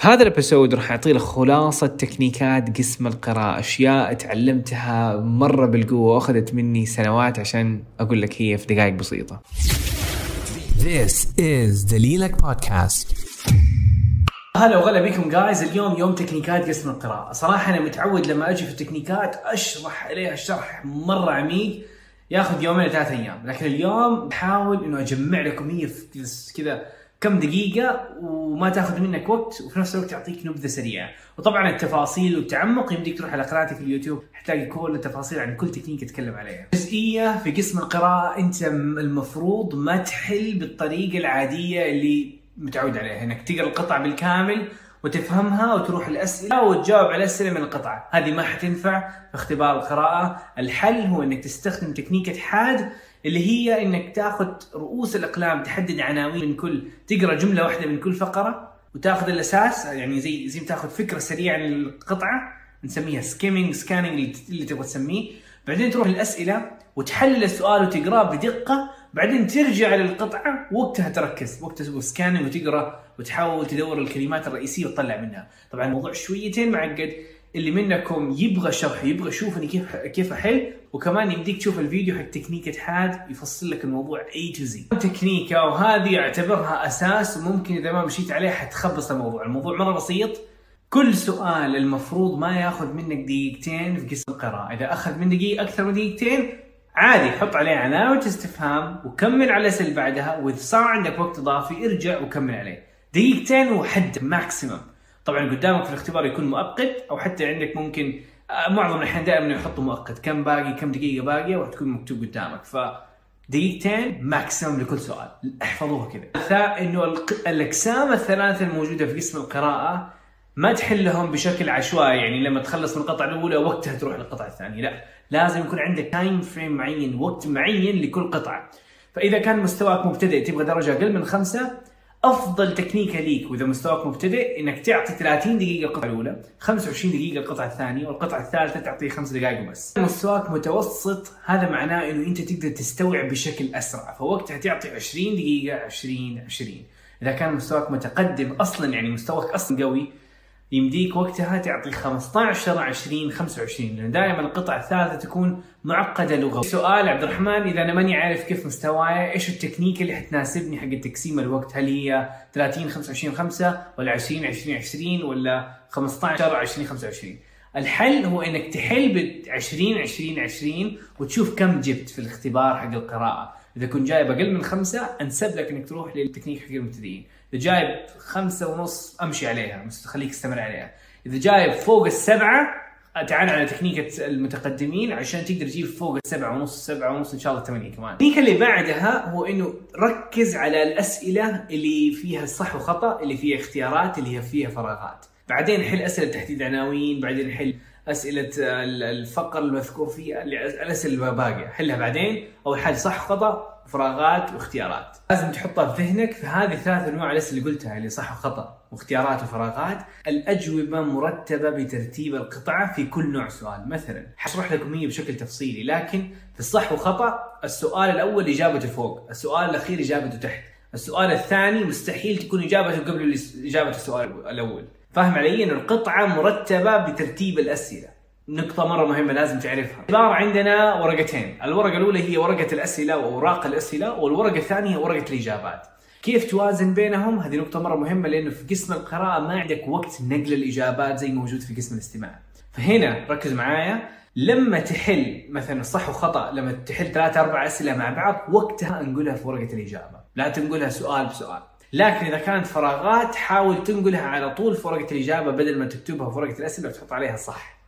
في هذا ال episode راح أعطي لك خلاصة تكنيكات قسم القراءة أشياء تعلمتها مرة بالقوة وأخذت مني سنوات عشان أقول لك هي في دقائق بسيطة. This is the Lilac Podcast. هلا وغلا بكم guys اليوم يوم تكنيكات قسم القراءة صراحة أنا متعود لما أجي في التكنيكات أشرح عليها شرح مرة عميق ياخذ يومين ثلاث أيام لكن اليوم بحاول إنه أجمع لكم هي كذا كم دقيقة وما تاخذ منك وقت وفي نفس الوقت تعطيك نبذة سريعة. وطبعا التفاصيل والتعمق يمديك تروح على قناتي في اليوتيوب. حتلاقي كل التفاصيل عن كل تكنيك اتكلم عليها. جزئية في قسم القراءة أنت المفروض ما تحل بالطريقة العادية اللي متعود عليها. إنك تقرأ القطعه بالكامل وتفهمها وتروح الأسئلة وتجاوب على الاسئله من القطعه، هذه ما حتنفع في اختبار القراءة، الحل هو إنك تستخدم تكنيكة حاد اللي هي إنك تاخذ رؤوس الأقلام تحدد عناوين من كل تقرأ جملة واحدة من كل فقرة وتاخذ الأساس يعني زي زي تاخذ فكرة سريعة عن القطعه نسميها skimming scanning اللي تبغى تسميه. بعدين تروح الاسئله وتحلل السؤال وتقرأه بدقة بعدين ترجع للقطعة وقتها تركز وقتها تسوي scanning وتقرأ وتحاول تدور الكلمات الرئيسية وتطلع منها. طبعا الموضوع شويتين معقد اللي منكم يبغى شرح يبغى يشوفني كيف كيف أحل وكمان يمديك تشوف الفيديو حق تكنيكة حاد يفصل لك الموضوع A to Z تكنيكة وهذه أعتبرها أساس وممكن إذا ما مشيت عليه حتخبص الموضوع. الموضوع مرة بسيط. كل سؤال المفروض ما ياخذ منك دقيقتين في قسم القراءة. إذا أخذ من دقيقة أكثر من دقيقتين عادي حط عليه علامة استفهام وكمل على الاسئله اللي بعدها وإذا صار عندك وقت إضافي ارجع وكمل عليه. دقيقتين وحد ماكسيمم طبعا قدامك في الاختبار يكون مؤقت أو حتى عندك ممكن آه، معظم الأحيان دائما يحطوا مؤقت كم باقي كم دقيقة باقية وتكون مكتوب قدامك. ف دقيقتين ماكسيمم لكل سؤال. احفظوها كذا. إنه الأقسام الثلاثة الموجودة في قسم القراءة ما تحلهم بشكل عشوائي يعني لما تخلص من القطعة الأولى وقتها تروح للقطعة الثانية. لا. لازم يكون عندك time frame معين وقت معين لكل قطعة. فإذا كان مستواك مبتدئ تبغى درجة أقل من خمسة أفضل تكنيكة ليك وإذا مستواك مبتدئ إنك تعطي 30 دقيقة القطعة الأولى 25 دقيقة القطعة الثانية والقطعة الثالثة تعطيه 5 دقائق بس مستواك متوسط هذا معناه إنه أنت تقدر تستوعب بشكل أسرع. فوقتها تعطي 20 دقيقة 20 20 إذا كان مستواك متقدم أصلا يعني مستواك أصلا قوي يمديك وقتها تعطي 15 20 25 لأن دائما القطعة الثالثة تكون معقدة لغة. سؤال عبد الرحمن إذا أنا ماني عارف كيف مستواي إيش التكنيك اللي حتناسبني حق تقسيم الوقت؟ هل هي 30 25 5 ولا 20 20 20 ولا 15 20 25 الحل هو إنك تحل ب 20 20 20 وتشوف كم جبت في الاختبار حق القراءة. إذا كنت جايب أقل من خمسة أنسب لك إنك تروح للتكنيك حق المبتدئين. إذا جايب خمسة ونص أمشي عليها خليك استمر عليها. إذا جايب فوق السبعة تعال على تكنيكة المتقدمين عشان تقدر تجيب فوق السبعة ونص سبعة ونص إن شاء الله ثمانية كمان. التكنيك اللي بعدها هو إنه ركز على الأسئلة اللي فيها صح وخطأ اللي فيها اختيارات اللي فيها فراغات. بعدين حل أسئلة تحديد عناوين بعدين حل أسئلة الفقر المذكور فيها الأسئلة الباقية. حلها بعدين أول حاجة صح خطا فراغات واختيارات. لازم تحطها في ذهنك في هذه الثلاث أنواع الأسئلة اللي قلتها اللي صح وخطأ واختيارات وفراغات. الأجوبة مرتبة بترتيب القطعة في كل نوع سؤال. مثلا حشرح لكم هي بشكل تفصيلي لكن في الصح وخطأ السؤال الأول إجابته فوق السؤال الأخير إجابته تحت. السؤال الثاني مستحيل تكون إجابته قبل إجابة السؤال الأول. فاهم علي؟ انه القطعة مرتبة بترتيب الأسئلة. نقطة مرة مهمة لازم تعرفها. العبارة عندنا ورقتين، الورقة الأولى هي ورقة الأسئلة وأوراق الأسئلة، والورقة الثانية هي ورقة الإجابات. كيف توازن بينهم؟ هذه نقطة مرة مهمة لأنه في قسم القراءة ما عندك وقت نقل الإجابات زي موجود في قسم الاستماع. فهنا ركز معايا لما تحل مثلا صح وخطأ لما تحل ثلاث أربع أسئلة مع بعض وقتها انقلها في ورقة الإجابة، لا تنقلها سؤال بسؤال. لكن إذا كانت فراغات حاول تنقلها على طول في ورقة الإجابة بدل ما تكتبها في ورقة الأسئلة وتحط عليها صح.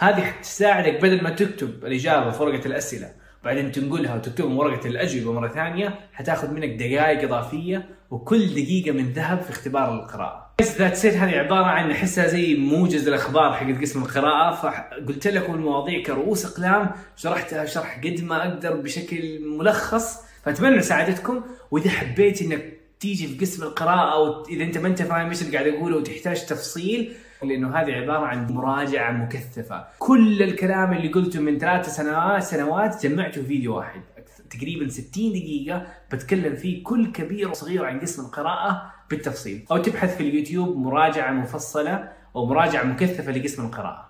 هذه حتساعدك بدل ما تكتب الإجابة في ورقة الأسئلة وبعدين تنقلها وتكتبها ورقة الأجوبة مرة ثانية حتاخذ منك دقائق إضافية وكل دقيقة من ذهب في اختبار القراءة. ذات سيت هذه عبارة عن احسها زي موجز الاخبار حق قسم القراءة فقلت لكم المواضيع كرؤوس أقلام شرحتها شرح قد ما أقدر بشكل ملخص فأتمنى ساعدتكم وإذا حبيت إنك تيجي في قسم القراءة أو إذا أنت ما أنت فاهم إيش اللي قاعد أقوله وتحتاج تفصيل لأنه هذه عبارة عن مراجعة مكثفة. كل الكلام اللي قلته من ثلاث سنوات سنوات جمعته في فيديو واحد. تقريبا 60 دقيقة بتكلم فيه كل كبير وصغير عن قسم القراءة بالتفصيل. أو تبحث في اليوتيوب مراجعة مفصلة أو مراجعة مكثفة لقسم القراءة.